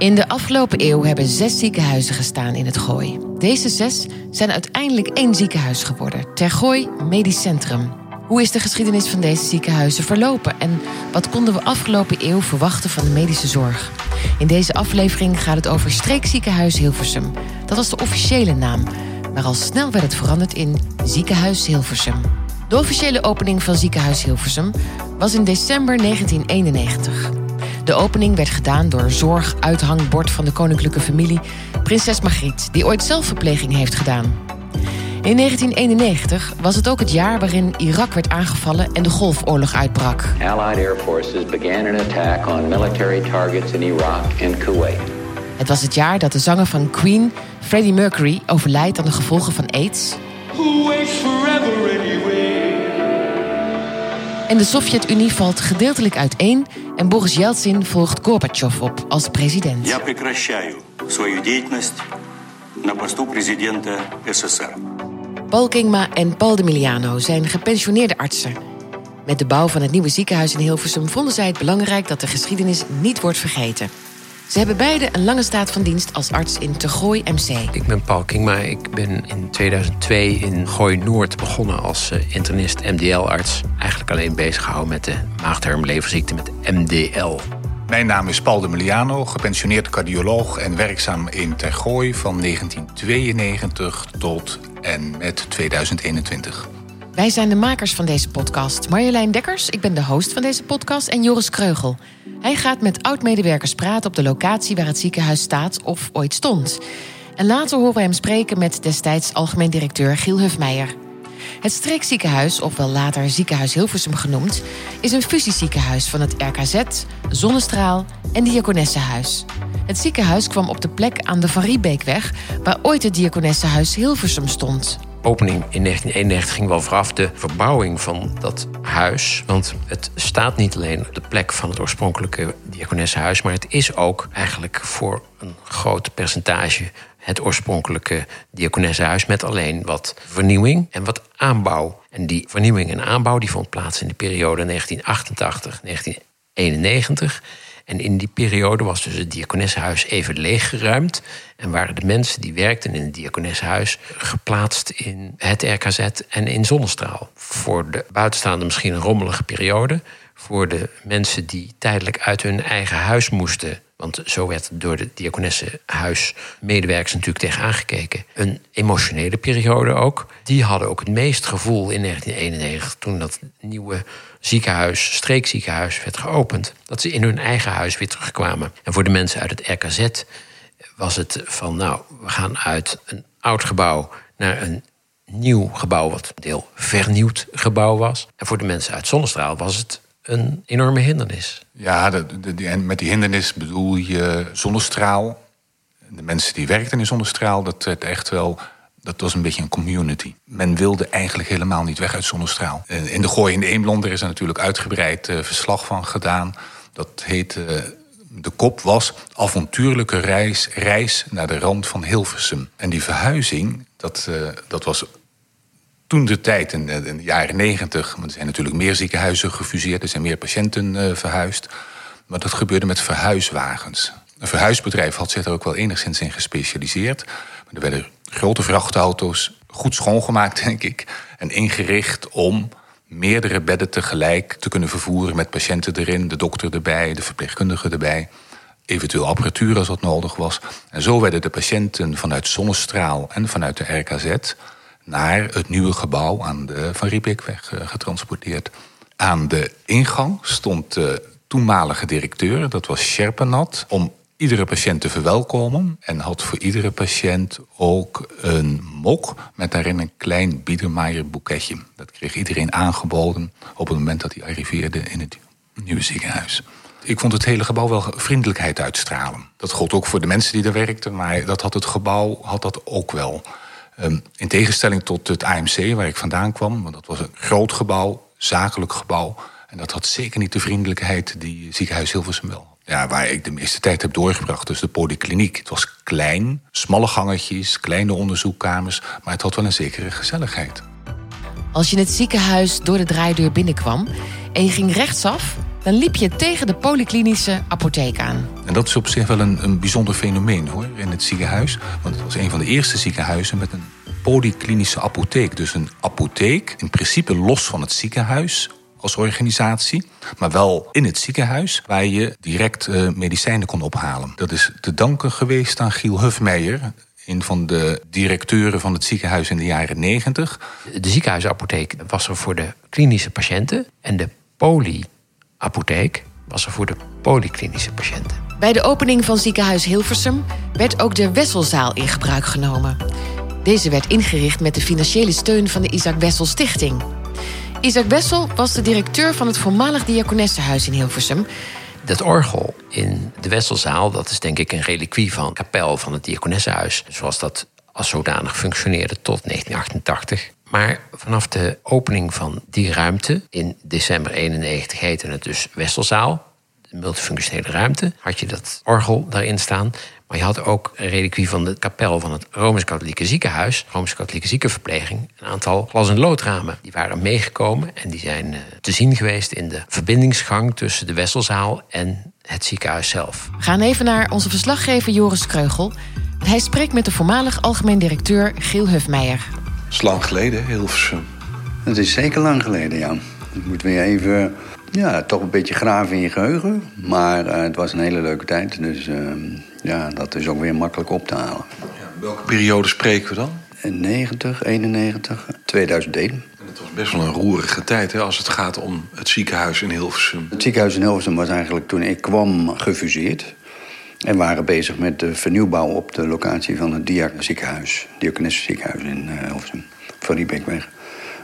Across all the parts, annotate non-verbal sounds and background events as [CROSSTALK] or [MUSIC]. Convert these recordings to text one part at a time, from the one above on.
In de afgelopen eeuw hebben zes ziekenhuizen gestaan in het Gooi. Deze zes zijn uiteindelijk één ziekenhuis geworden, Tergooi Medisch Centrum. Hoe is de geschiedenis van deze ziekenhuizen verlopen en wat konden we afgelopen eeuw verwachten van de medische zorg? In deze aflevering gaat het over Streekziekenhuis Hilversum. Dat was de officiële naam, maar al snel werd het veranderd in Ziekenhuis Hilversum. De officiële opening van Ziekenhuis Hilversum was in december 1991. De opening werd gedaan door zorguithangbord van de koninklijke familie, prinses Margriet, die ooit zelfverpleging heeft gedaan. In 1991 was het ook het jaar waarin Irak werd aangevallen en de Golfoorlog uitbrak. Allied air forces began an attack on military targets in Iraq and Kuwait. Het was het jaar dat de zanger van Queen, Freddie Mercury, overlijdt aan de gevolgen van AIDS. Who waits forever anyway? En de Sovjet-Unie valt gedeeltelijk uiteen en Boris Yeltsin volgt Gorbachev op als president. Я прекращаю свою деятельность на посту президента СССР. Paul Kingma en Paul de Miliano zijn gepensioneerde artsen. Met de bouw van het nieuwe ziekenhuis in Hilversum vonden zij het belangrijk dat de geschiedenis niet wordt vergeten. Ze hebben beide een lange staat van dienst als arts in Tergooi MC. Ik ben Paul Kingma. Ik ben in 2002 in Gooi Noord begonnen als eh, internist MDL-arts. Eigenlijk alleen bezig gehouden met de maagdarmleverziekte met MDL. Mijn naam is Paul de Miliano, gepensioneerd cardioloog en werkzaam in Tergooi van 1992 tot en met 2021. Wij zijn de makers van deze podcast. Marjolein Dekkers, ik ben de host van deze podcast, en Joris Kreugel. Hij gaat met oud-medewerkers praten op de locatie waar het ziekenhuis staat of ooit stond. En later horen we hem spreken met destijds algemeen directeur Giel Hufmeijer. Het streekziekenhuis, ofwel later Ziekenhuis Hilversum genoemd, is een fusieziekenhuis van het RKZ, Zonnestraal en Diakonessenhuis. Het ziekenhuis kwam op de plek aan de Van Riebeekweg, waar ooit het Diakonessenhuis Hilversum stond. Opening in 1991 ging wel vooraf de verbouwing van dat huis. Want het staat niet alleen op de plek van het oorspronkelijke diakonessenhuis... maar het is ook eigenlijk voor een groot percentage het oorspronkelijke diakonessenhuis... met alleen wat vernieuwing en wat aanbouw. En die vernieuwing en aanbouw die vond plaats in de periode 1988-1991... En in die periode was dus het diakonessenhuis even leeggeruimd. En waren de mensen die werkten in het diakonessenhuis geplaatst in het RKZ en in Zonnestraal. Voor de buitenstaande misschien een rommelige periode. Voor de mensen die tijdelijk uit hun eigen huis moesten. Want zo werd door de diakonessenhuis medewerkers natuurlijk tegen aangekeken. Een emotionele periode ook. Die hadden ook het meest gevoel in 1991 toen dat nieuwe ziekenhuis, streekziekenhuis, werd geopend. Dat ze in hun eigen huis weer terugkwamen. En voor de mensen uit het RKZ was het van, nou, we gaan uit een oud gebouw naar een nieuw gebouw, wat een deel vernieuwd gebouw was. En voor de mensen uit Zonnestraal was het een enorme hindernis. Ja, de- die- en met die hindernis bedoel je zonnestraal. De mensen die werkten in zonnestraal, dat werd echt wel... Dat was een beetje een community. Men wilde eigenlijk helemaal niet weg uit zonnestraal. In de Gooi in de Eemlonder is er natuurlijk uitgebreid eh, verslag van gedaan. Dat heette... eh, de kop was avontuurlijke reis, reis naar de rand van Hilversum. En die verhuizing, dat, eh, dat was toen de tijd, in de, jaren negentig... want er zijn natuurlijk meer ziekenhuizen gefuseerd... er zijn meer patiënten eh, verhuisd. Maar dat gebeurde met verhuiswagens. Een verhuisbedrijf had zich er ook wel enigszins in gespecialiseerd. Maar er werden grote vrachtauto's goed schoongemaakt, denk ik... en ingericht om meerdere bedden tegelijk te kunnen vervoeren... met patiënten erin, de dokter erbij, de verpleegkundige erbij... eventueel apparatuur als dat nodig was. En zo werden de patiënten vanuit Zonnestraal en vanuit de RKZ naar het nieuwe gebouw aan de Van Riebeekweg eh, getransporteerd. Aan de ingang stond de toenmalige directeur, dat was Sherpenat, om iedere patiënt te verwelkomen. En had voor iedere patiënt ook een mok met daarin een klein Biedermeier boeketje. Dat kreeg iedereen aangeboden op het moment dat hij arriveerde in het nieuwe ziekenhuis. Ik vond het hele gebouw wel vriendelijkheid uitstralen. Dat gold ook voor de mensen die er werkten, maar dat had het gebouw had dat ook wel. Ehm, in tegenstelling tot het AMC, waar ik vandaan kwam, want dat was een groot gebouw, zakelijk gebouw. En dat had zeker niet de vriendelijkheid die ziekenhuis Hilversum wel. Ja, waar ik de meeste tijd heb doorgebracht, dus de polykliniek. Het was klein, smalle gangetjes, kleine onderzoekkamers, maar het had wel een zekere gezelligheid. Als je het ziekenhuis door de draaideur binnenkwam en je ging rechtsaf, dan liep je tegen de polyklinische apotheek aan. En dat is op zich wel een, een bijzonder fenomeen hoor, in het ziekenhuis. Want het was een van de eerste ziekenhuizen met een polyklinische apotheek. Dus een apotheek, in principe los van het ziekenhuis als organisatie, maar wel in het ziekenhuis waar je direct uh, medicijnen kon ophalen. Dat is te danken geweest aan Giel Hufmeijer, een van de directeuren van het ziekenhuis in de jaren 90. De ziekenhuisapotheek was er voor de klinische patiënten en de polyapotheek was er voor de polyklinische patiënten. Bij de opening van ziekenhuis Hilversum werd ook de Wesselzaal in gebruik genomen. Deze werd ingericht met de financiële steun van de Isaac Wessel Stichting. Isaac Wessel was de directeur van het voormalig diakonessenhuis in Hilversum. Dat orgel in de Wesselzaal, dat is denk ik een reliquie van kapel van het diakonessenhuis. Zoals dat als zodanig functioneerde tot 1988. Maar vanaf de opening van die ruimte in december 91 heette het dus Wesselzaal. De multifunctionele ruimte. Had je dat orgel daarin staan. Maar je had ook een reliquie van de kapel van het Rooms-Katholieke ziekenhuis, Rooms-Katholieke ziekenverpleging, een aantal glas- en loodramen. Die waren meegekomen en die zijn eh, te zien geweest in de verbindingsgang tussen de Wesselzaal en het ziekenhuis zelf. We gaan even naar onze verslaggever Joris Kreugel. Hij spreekt met de voormalig algemeen directeur Giel Hufmeijer. Het is lang geleden, Hilversum. Het is zeker lang geleden, ja. Ik moet weer even ja, toch een beetje graven in je geheugen. Maar uh, het was een hele leuke tijd. Dus uh, ja, dat is ook weer makkelijk op te halen. Ja, welke periode spreken we dan? 90, 91, 2001. En het was best wel een roerige tijd hè, als het gaat om het ziekenhuis in Hilversum. Het ziekenhuis in Hilversum was eigenlijk toen ik kwam gefuseerd. En waren bezig met de vernieuwbouw op de locatie van het Diak ziekenhuis. ziekenhuis in Hilversum. Van Riebeekweg.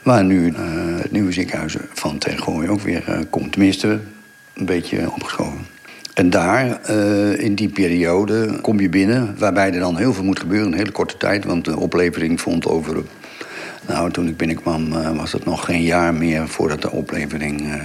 Waar nu uh, het nieuwe ziekenhuis van Tergooi ook weer uh, komt. Tenminste, een beetje opgeschoven. En daar, in die periode, kom je binnen... waarbij er dan heel veel moet gebeuren een hele korte tijd. Want de oplevering vond over... Nou, toen ik binnenkwam was het nog geen jaar meer... voordat de oplevering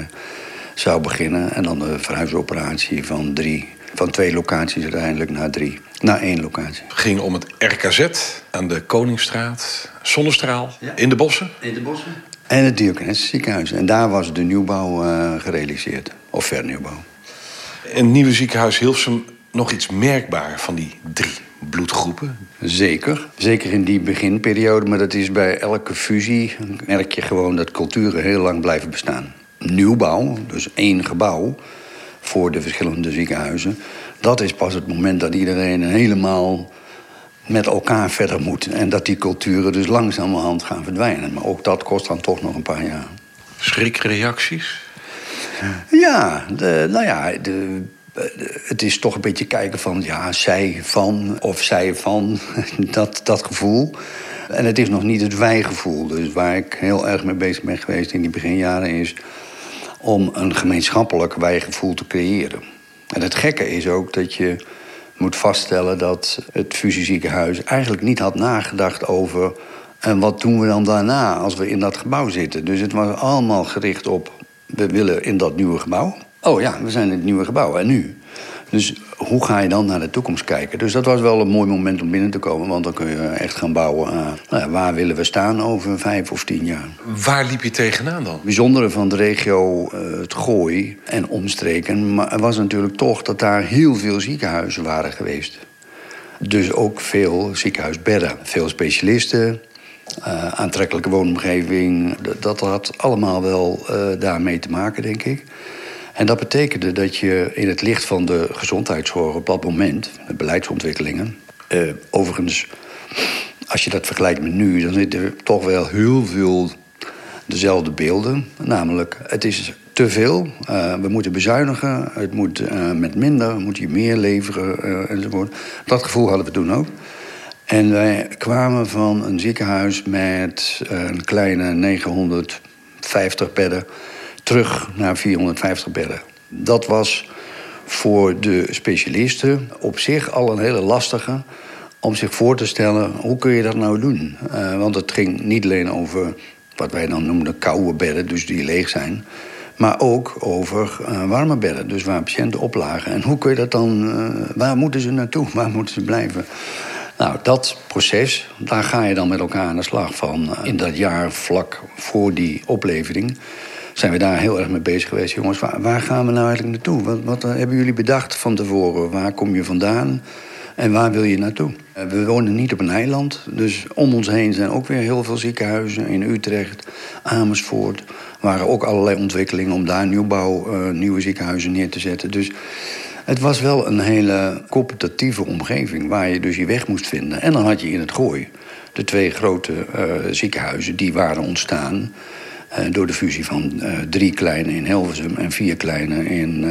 zou beginnen. En dan de verhuisoperatie van drie... van twee locaties uiteindelijk naar drie. Naar één locatie. Het ging om het RKZ aan de Koningsstraat, Zonnestraal, ja. in de bossen. In de bossen. En het Diogenes ziekenhuis. En daar was de nieuwbouw uh, gerealiseerd. Of vernieuwbouw. In het nieuwe ziekenhuis Hilversum nog iets merkbaar van die drie bloedgroepen? Zeker. Zeker in die beginperiode. Maar dat is bij elke fusie merk je gewoon dat culturen heel lang blijven bestaan. Nieuwbouw, dus één gebouw voor de verschillende ziekenhuizen dat is pas het moment dat iedereen helemaal met elkaar verder moet. En dat die culturen dus langzamerhand gaan verdwijnen. Maar ook dat kost dan toch nog een paar jaar. Schrikreacties? Ja, de, nou ja, de, het is toch een beetje kijken van... ja, zij van of zij van, [LAUGHS] dat, dat gevoel. En het is nog niet het wij-gevoel. Dus waar ik heel erg mee bezig ben geweest in die beginjaren... is om een gemeenschappelijk wij-gevoel te creëren. En het gekke is ook dat je moet vaststellen dat het fusieziekenhuis eigenlijk niet had nagedacht over. En wat doen we dan daarna als we in dat gebouw zitten? Dus het was allemaal gericht op. We willen in dat nieuwe gebouw. Oh ja, we zijn in het nieuwe gebouw. En nu? Dus hoe ga je dan naar de toekomst kijken? Dus dat was wel een mooi moment om binnen te komen. Want dan kun je echt gaan bouwen aan nou ja, waar willen we staan over vijf of tien jaar. Waar liep je tegenaan dan? Het bijzondere van de regio uh, het Gooi en omstreken... Maar was natuurlijk toch dat daar heel veel ziekenhuizen waren geweest. Dus ook veel ziekenhuisbedden. Veel specialisten, uh, aantrekkelijke woonomgeving. Dat, dat had allemaal wel uh, daarmee te maken, denk ik. En dat betekende dat je in het licht van de gezondheidszorg op dat moment, de beleidsontwikkelingen, uh, overigens, als je dat vergelijkt met nu, dan zitten er toch wel heel veel dezelfde beelden. Namelijk, het is te veel, uh, we moeten bezuinigen, het moet uh, met minder, moet je meer leveren enzovoort. Dat gevoel hadden we toen ook. En wij kwamen van een ziekenhuis met een kleine 950 bedden terug naar 450 bedden. Dat was voor de specialisten op zich al een hele lastige om zich voor te stellen hoe kun je dat nou doen. Uh, want het ging niet alleen over wat wij dan noemden koude bedden, dus die leeg zijn. Maar ook over uh, warme bedden, dus waar patiënten oplagen. En hoe kun je dat dan, uh, waar moeten ze naartoe, [LAUGHS] waar moeten ze blijven? Nou, dat proces, daar ga je dan met elkaar aan de slag van. in dat jaar vlak voor die oplevering zijn we daar heel erg mee bezig geweest. Jongens, waar, gaan we nou eigenlijk naartoe? Wat, wat eh, hebben jullie bedacht van tevoren? Waar kom je vandaan? En waar wil je naartoe? Eh, We wonen niet op een eiland, dus om ons heen zijn ook weer heel veel ziekenhuizen. In Utrecht, Amersfoort waren ook allerlei ontwikkelingen om daar nieuwbouw, eh, nieuwe ziekenhuizen neer te zetten. Dus het was wel een hele competitieve omgeving waar je dus je weg moest vinden. En dan had je in het gooi de twee grote ziekenhuizen die waren ontstaan. Eh, door de fusie van eh, drie kleine in Hilversum en vier kleine in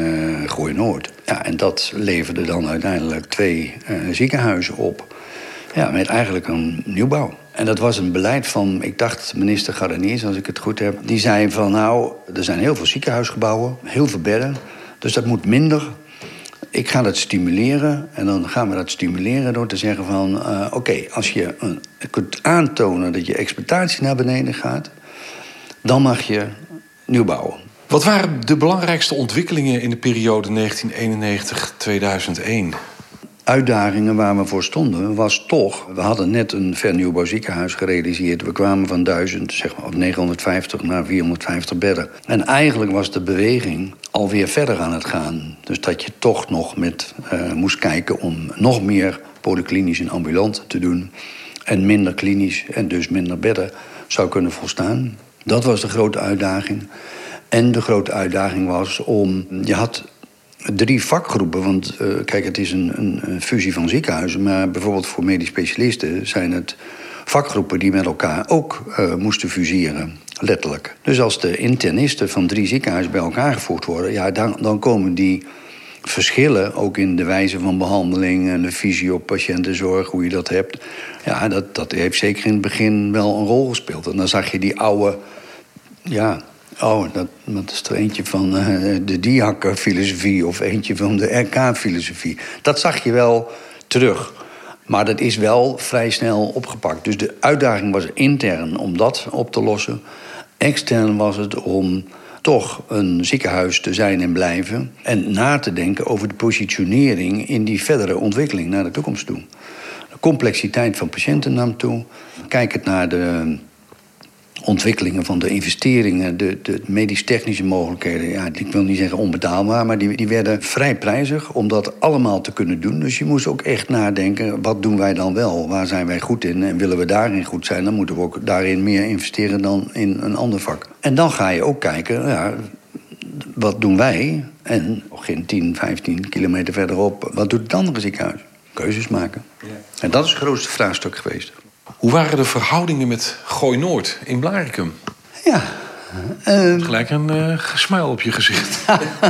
Gooi-Noord. Ja, en dat leverde dan uiteindelijk twee ziekenhuizen op. Ja, met eigenlijk een nieuwbouw. En dat was een beleid van, ik dacht, minister Garaniers, als ik het goed heb. Die zei van, nou, er zijn heel veel ziekenhuisgebouwen, heel veel bedden. Dus dat moet minder. Ik ga dat stimuleren. En dan gaan we dat stimuleren door te zeggen van... oké, als je kunt aantonen dat je exploitatie naar beneden gaat... dan mag je nieuw bouwen. Wat waren de belangrijkste ontwikkelingen in de periode 1991-2001? uitdagingen waar we voor stonden was toch... we hadden net een vernieuwbaar ziekenhuis gerealiseerd. We kwamen van 1000, zeg maar, op 950 naar 450 bedden. En eigenlijk was de beweging alweer verder aan het gaan. Dus dat je toch nog met eh, moest kijken om nog meer polyklinisch en ambulant te doen... en minder klinisch en dus minder bedden zou kunnen volstaan. Dat was de grote uitdaging. En de grote uitdaging was om... Je had drie vakgroepen. Want uh, kijk, het is een, een, een, fusie van ziekenhuizen. Maar bijvoorbeeld voor medisch specialisten zijn het vakgroepen die met elkaar ook uh, moesten fuseren. Letterlijk. Dus als de internisten van drie ziekenhuizen bij elkaar gevoegd worden, ja, dan, dan komen die verschillen ook in de wijze van behandeling en de visie op patiëntenzorg, hoe je dat hebt. Ja, dat, dat heeft zeker in het begin wel een rol gespeeld. En dan zag je die oude, ja, Oh, dat, dat is er eentje van uh, de Diak-filosofie of eentje van de RK-filosofie. Dat zag je wel terug. Maar dat is wel vrij snel opgepakt. Dus de uitdaging was intern om dat op te lossen. Extern was het om toch een ziekenhuis te zijn en blijven. En na te denken over de positionering in die verdere ontwikkeling naar de toekomst toe. De complexiteit van patiënten nam toe. Kijkend naar de ontwikkelingen van de investeringen, de, de medisch-technische mogelijkheden, ja, ik wil niet zeggen onbetaalbaar, maar die, die werden vrij prijzig om dat allemaal te kunnen doen. Dus je moest ook echt nadenken, wat doen wij dan wel? Waar zijn wij goed in? En willen we daarin goed zijn, dan moeten we ook daarin meer investeren dan in een ander vak. En dan ga je ook kijken, ja, wat doen wij? En nog geen 10, 15 kilometer verderop, wat doet het andere ziekenhuis? Keuzes maken. Ja. En dat is het grootste vraagstuk geweest. Hoe waren de verhoudingen met Gooi Noord in Blarikum? Ja. Uh, Gelijk een uh, op je gezicht.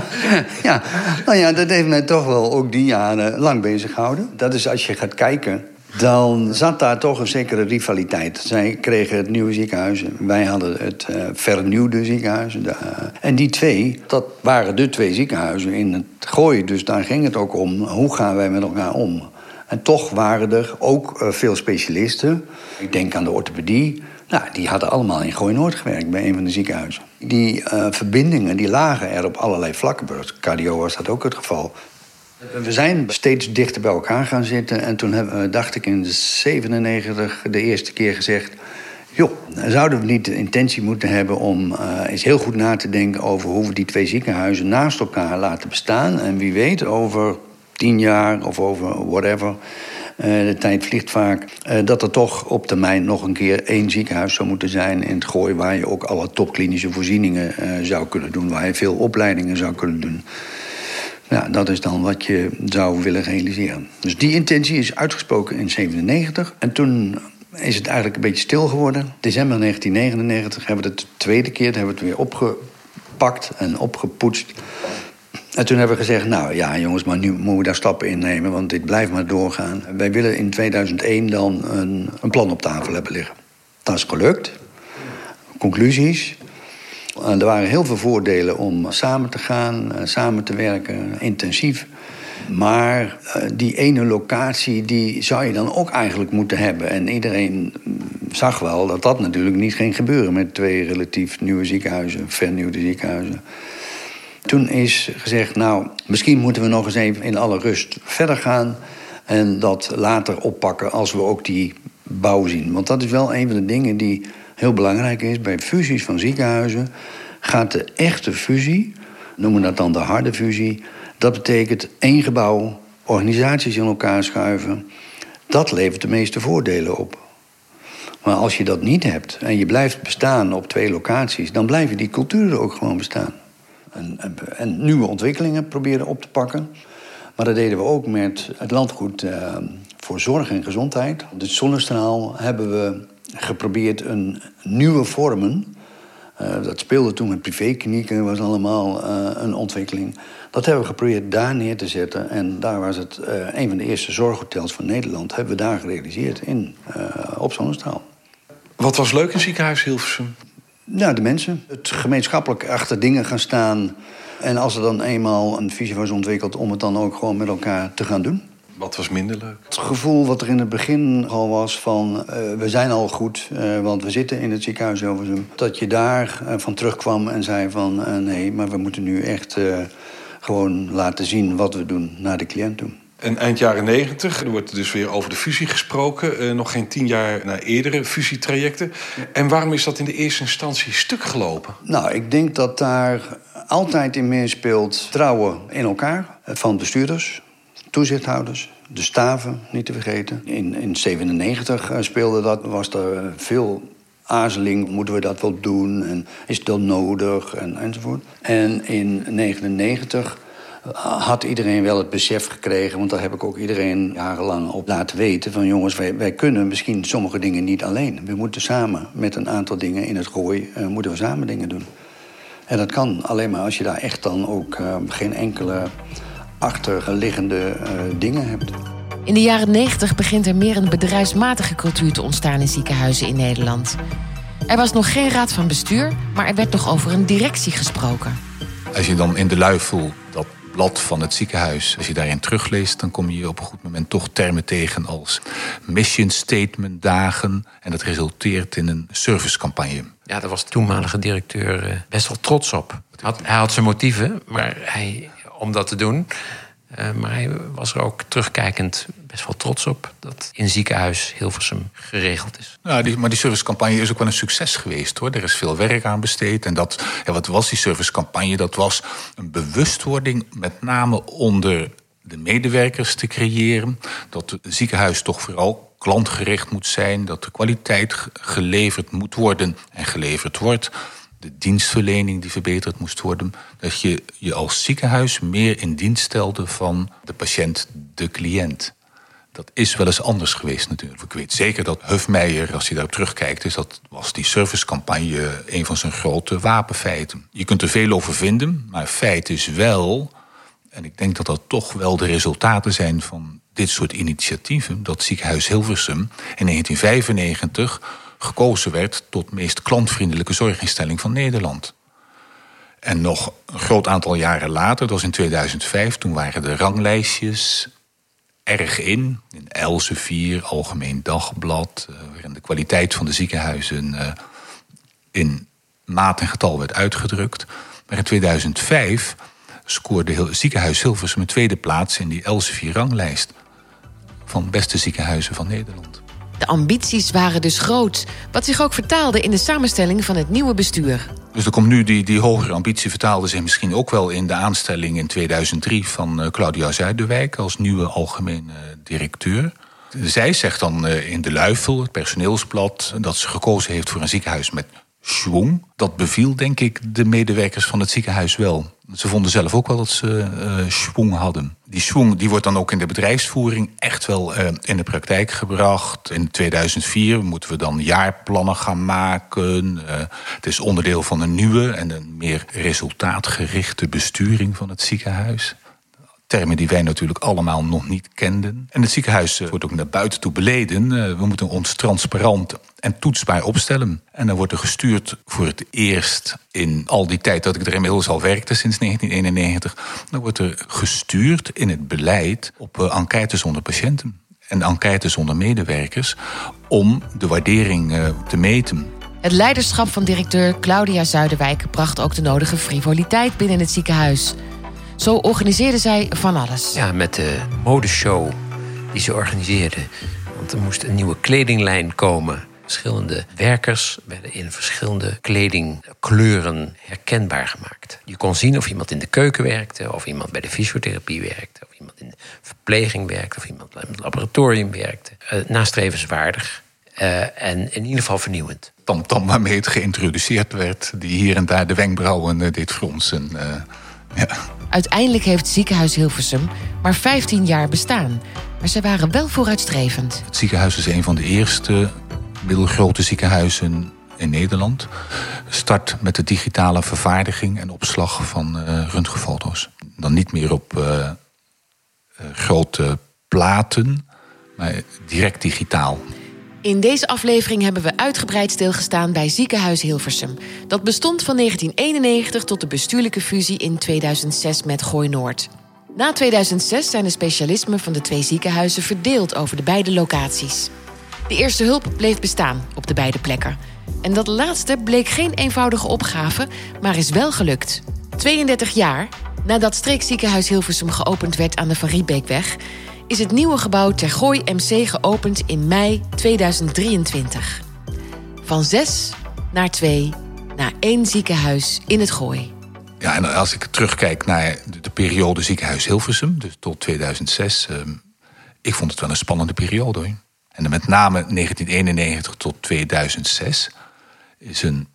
[LAUGHS] ja, nou ja, dat heeft mij toch wel ook die jaren lang bezig gehouden. Dat is als je gaat kijken, dan zat daar toch een zekere rivaliteit. Zij kregen het nieuwe ziekenhuis, wij hadden het uh, vernieuwde ziekenhuis. De, en die twee, dat waren de twee ziekenhuizen in het gooien. Dus daar ging het ook om, hoe gaan wij met elkaar om? En toch waren er ook uh, veel specialisten. Ik denk aan de orthopedie. Nou, die hadden allemaal in Gooi Noord gewerkt bij een van de ziekenhuizen. Die uh, verbindingen die lagen er op allerlei vlakken. Cardio was dat ook het geval. We zijn steeds dichter bij elkaar gaan zitten. En toen uh, dacht ik in 97 de eerste keer gezegd... joh, zouden we niet de intentie moeten hebben om eens heel goed na te denken... over hoe we die twee ziekenhuizen naast elkaar laten bestaan. En wie weet over tien jaar of over whatever. Uh, de tijd vliegt vaak. Uh, dat er toch op termijn nog een keer één ziekenhuis zou moeten zijn in het gooi. waar je ook alle topklinische voorzieningen uh, zou kunnen doen. Waar je veel opleidingen zou kunnen doen. Ja, dat is dan wat je zou willen realiseren. Dus die intentie is uitgesproken in 97. En toen is het eigenlijk een beetje stil geworden. December 1999 hebben we het de tweede keer hebben we het weer opgepakt en opgepoetst. En toen hebben we gezegd, nou ja jongens, maar nu moeten we daar stappen in nemen... want dit blijft maar doorgaan. Wij willen in 2001 dan een, een plan op tafel hebben liggen. Dat is gelukt. Conclusies. En er waren heel veel voordelen om samen te gaan, samen te werken, intensief. Maar die ene locatie, die zou je dan ook eigenlijk moeten hebben. En iedereen zag wel dat dat natuurlijk niet ging gebeuren... met twee relatief nieuwe ziekenhuizen, vernieuwde ziekenhuizen. Toen is gezegd, nou, misschien moeten we nog eens even in alle rust verder gaan... en dat later oppakken als we ook die bouw zien. Want dat is wel een van de dingen die heel belangrijk is... bij fusies van ziekenhuizen gaat de echte fusie, noemen we dat dan de harde fusie, dat betekent één gebouw, organisaties in elkaar schuiven. Dat levert de meeste voordelen op. Maar als je dat niet hebt en je blijft bestaan op twee locaties, dan blijven die culturen ook gewoon bestaan. En, en, nieuwe ontwikkelingen proberen op te pakken. Maar dat deden we ook met het landgoed eh, voor zorg en gezondheid. De zonnestraal hebben we geprobeerd een nieuwe vormen. Uh, dat speelde toen met privéklinieken, was allemaal uh, een ontwikkeling. Dat hebben we geprobeerd daar neer te zetten. En daar was het een van de eerste zorghotels van Nederland. Hebben we daar gerealiseerd in, op Zonnestraal. Wat was leuk in ziekenhuis Hilversum? Ja, de mensen. Het gemeenschappelijk achter dingen gaan staan. En als er dan eenmaal een visie was ontwikkeld... om het dan ook gewoon met elkaar te gaan doen. Wat was minder leuk? Het gevoel wat er in het begin al was van... Uh, we zijn al goed, uh, want we zitten in het ziekenhuis Hilversum. Dat je daar uh, van terugkwam en zei van... nee, maar we moeten nu echt gewoon laten zien wat we doen naar de cliënt toe. En eind jaren negentig, er wordt dus weer over de fusie gesproken. Uh, nog geen tien jaar na eerdere fusietrajecten. En waarom is dat in de eerste instantie stuk gelopen? Nou, ik denk dat daar altijd in meespeelt trouwen in elkaar. Van bestuurders, toezichthouders, de staven, niet te vergeten. In 1997 speelde dat, was er veel aarzeling. Moeten we dat wel doen? En is dan nodig? En, enzovoort. En in 1999 had iedereen wel het besef gekregen... want daar heb ik ook iedereen jarenlang op laten weten... van jongens, wij, wij kunnen misschien sommige dingen niet alleen. We moeten samen met een aantal dingen in het gooi... Uh, moeten we samen dingen doen. En dat kan alleen maar als je daar echt dan ook uh, geen enkele achterliggende uh, dingen hebt. In de jaren 90 begint er meer een bedrijfsmatige cultuur te ontstaan in ziekenhuizen in Nederland. Er was nog geen raad van bestuur, maar er werd nog over een directie gesproken. Als je dan in de luifel dat blad van het ziekenhuis, als je daarin terugleest, dan kom je op een goed moment toch termen tegen als mission statement dagen. En dat resulteert in een servicecampagne. Ja, daar was de toenmalige directeur best wel trots op. Hij had zijn motieven, maar hij, om dat te doen. Uh, maar hij was er ook terugkijkend best wel trots op dat in ziekenhuis Hilversum geregeld is. Die, maar die servicecampagne is ook wel een succes geweest hoor. Er is veel werk aan besteed. En dat, ja, wat was die servicecampagne? Dat was een bewustwording, met name onder de medewerkers te creëren. Dat het ziekenhuis toch vooral klantgericht moet zijn. Dat de kwaliteit geleverd moet worden en geleverd wordt de dienstverlening die verbeterd moest worden. Dat je je als ziekenhuis meer in dienst stelde van de patiënt, de cliënt. Dat is wel eens anders geweest natuurlijk. Ik weet zeker dat Hufmeijer, als hij daarop terugkijkt... Is dat was die servicecampagne een van zijn grote wapenfeiten. Je kunt er veel over vinden, maar feit is wel... en ik denk dat dat toch wel de resultaten zijn van dit soort initiatieven... dat ziekenhuis Hilversum in 1995 gekozen werd tot meest klantvriendelijke zorginstelling van Nederland. En nog een groot aantal jaren later, dat was in 2005, toen waren de ranglijstjes erg in. In Elsevier, Algemeen Dagblad, uh, waarin de kwaliteit van de ziekenhuizen uh, in maat en getal werd uitgedrukt. Maar in 2005 scoorde heel, ziekenhuis Hilversum een tweede plaats in die Elsevier-ranglijst van beste ziekenhuizen van Nederland. De ambities waren dus groot, wat zich ook vertaalde in de samenstelling van het nieuwe bestuur. Dus er komt nu die, die hogere ambitie vertaalde zich misschien ook wel in de aanstelling in 2003 van uh, Claudia Zuiderwijk als nieuwe algemene uh, directeur. Zij zegt dan uh, in de Luifel, het personeelsblad, dat ze gekozen heeft voor een ziekenhuis met schwung. Dat beviel, denk ik, de medewerkers van het ziekenhuis wel. Ze vonden zelf ook wel dat ze uh, hadden. Die schwung die wordt dan ook in de bedrijfsvoering echt wel uh, in de praktijk gebracht. In 2004 moeten we dan jaarplannen gaan maken. Uh, het is onderdeel van een nieuwe en een meer resultaatgerichte besturing van het ziekenhuis termen die wij natuurlijk allemaal nog niet kenden. En het ziekenhuis wordt ook naar buiten toe beleden. We moeten ons transparant en toetsbaar opstellen. En dan wordt er gestuurd voor het eerst in al die tijd dat ik er inmiddels al werkte, sinds 1991. Dan wordt er gestuurd in het beleid op enquêtes onder patiënten en enquêtes onder medewerkers om de waardering te meten. Het leiderschap van directeur Claudia Zuiderwijk bracht ook de nodige frivoliteit binnen het ziekenhuis. Zo organiseerde zij van alles. Ja, met de modeshow die ze organiseerde. Want er moest een nieuwe kledinglijn komen. Verschillende werkers werden in verschillende kledingkleuren herkenbaar gemaakt. Je kon zien of iemand in de keuken werkte, of iemand bij de fysiotherapie werkte, of iemand in de verpleging werkte, of iemand in het laboratorium werkte. Uh, nastrevenswaardig uh, en in ieder geval vernieuwend. Tamtam waarmee het geïntroduceerd werd, die hier en daar de wenkbrauwen uh, deed fronsen. ja. Uiteindelijk heeft het ziekenhuis Hilversum maar 15 jaar bestaan. Maar ze waren wel vooruitstrevend. Het ziekenhuis is een van de eerste middelgrote ziekenhuizen in Nederland. Start met de digitale vervaardiging en opslag van uh, röntgenfoto's. Dan niet meer op uh, uh, grote platen, maar direct digitaal. In deze aflevering hebben we uitgebreid stilgestaan bij Ziekenhuis Hilversum. Dat bestond van 1991 tot de bestuurlijke fusie in 2006 met Gooi Noord. Na 2006 zijn de specialismen van de twee ziekenhuizen verdeeld over de beide locaties. De eerste hulp bleef bestaan op de beide plekken. En dat laatste bleek geen eenvoudige opgave, maar is wel gelukt. 32 jaar nadat streekziekenhuis Hilversum geopend werd aan de Van Riebeekweg, is het nieuwe gebouw Ter Gooi MC geopend in mei 2023. Van zes naar twee naar één ziekenhuis in het Gooi. Ja, en als ik terugkijk naar de, periode ziekenhuis Hilversum, dus tot 2006, uh, ik vond het wel een spannende periode hoor. En met name 1991 tot 2006 is een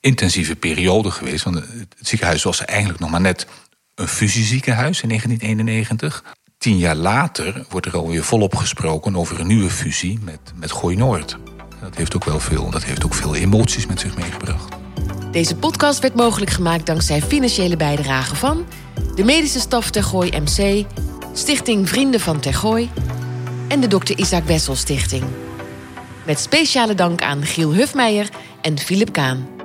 intensieve periode geweest. Want het ziekenhuis was eigenlijk nog maar net een fusieziekenhuis in 1991. Tien jaar later wordt er alweer volop gesproken over een nieuwe fusie met, met Gooi Noord. Dat heeft ook wel veel, dat heeft ook veel emoties met zich meegebracht. Deze podcast werd mogelijk gemaakt dankzij financiële bijdrage van de medische staf Tergooi MC, Stichting Vrienden van Tergooi en de Dr. Isaac Wessel Stichting. Met speciale dank aan Giel Hufmeijer en Philip Kaan.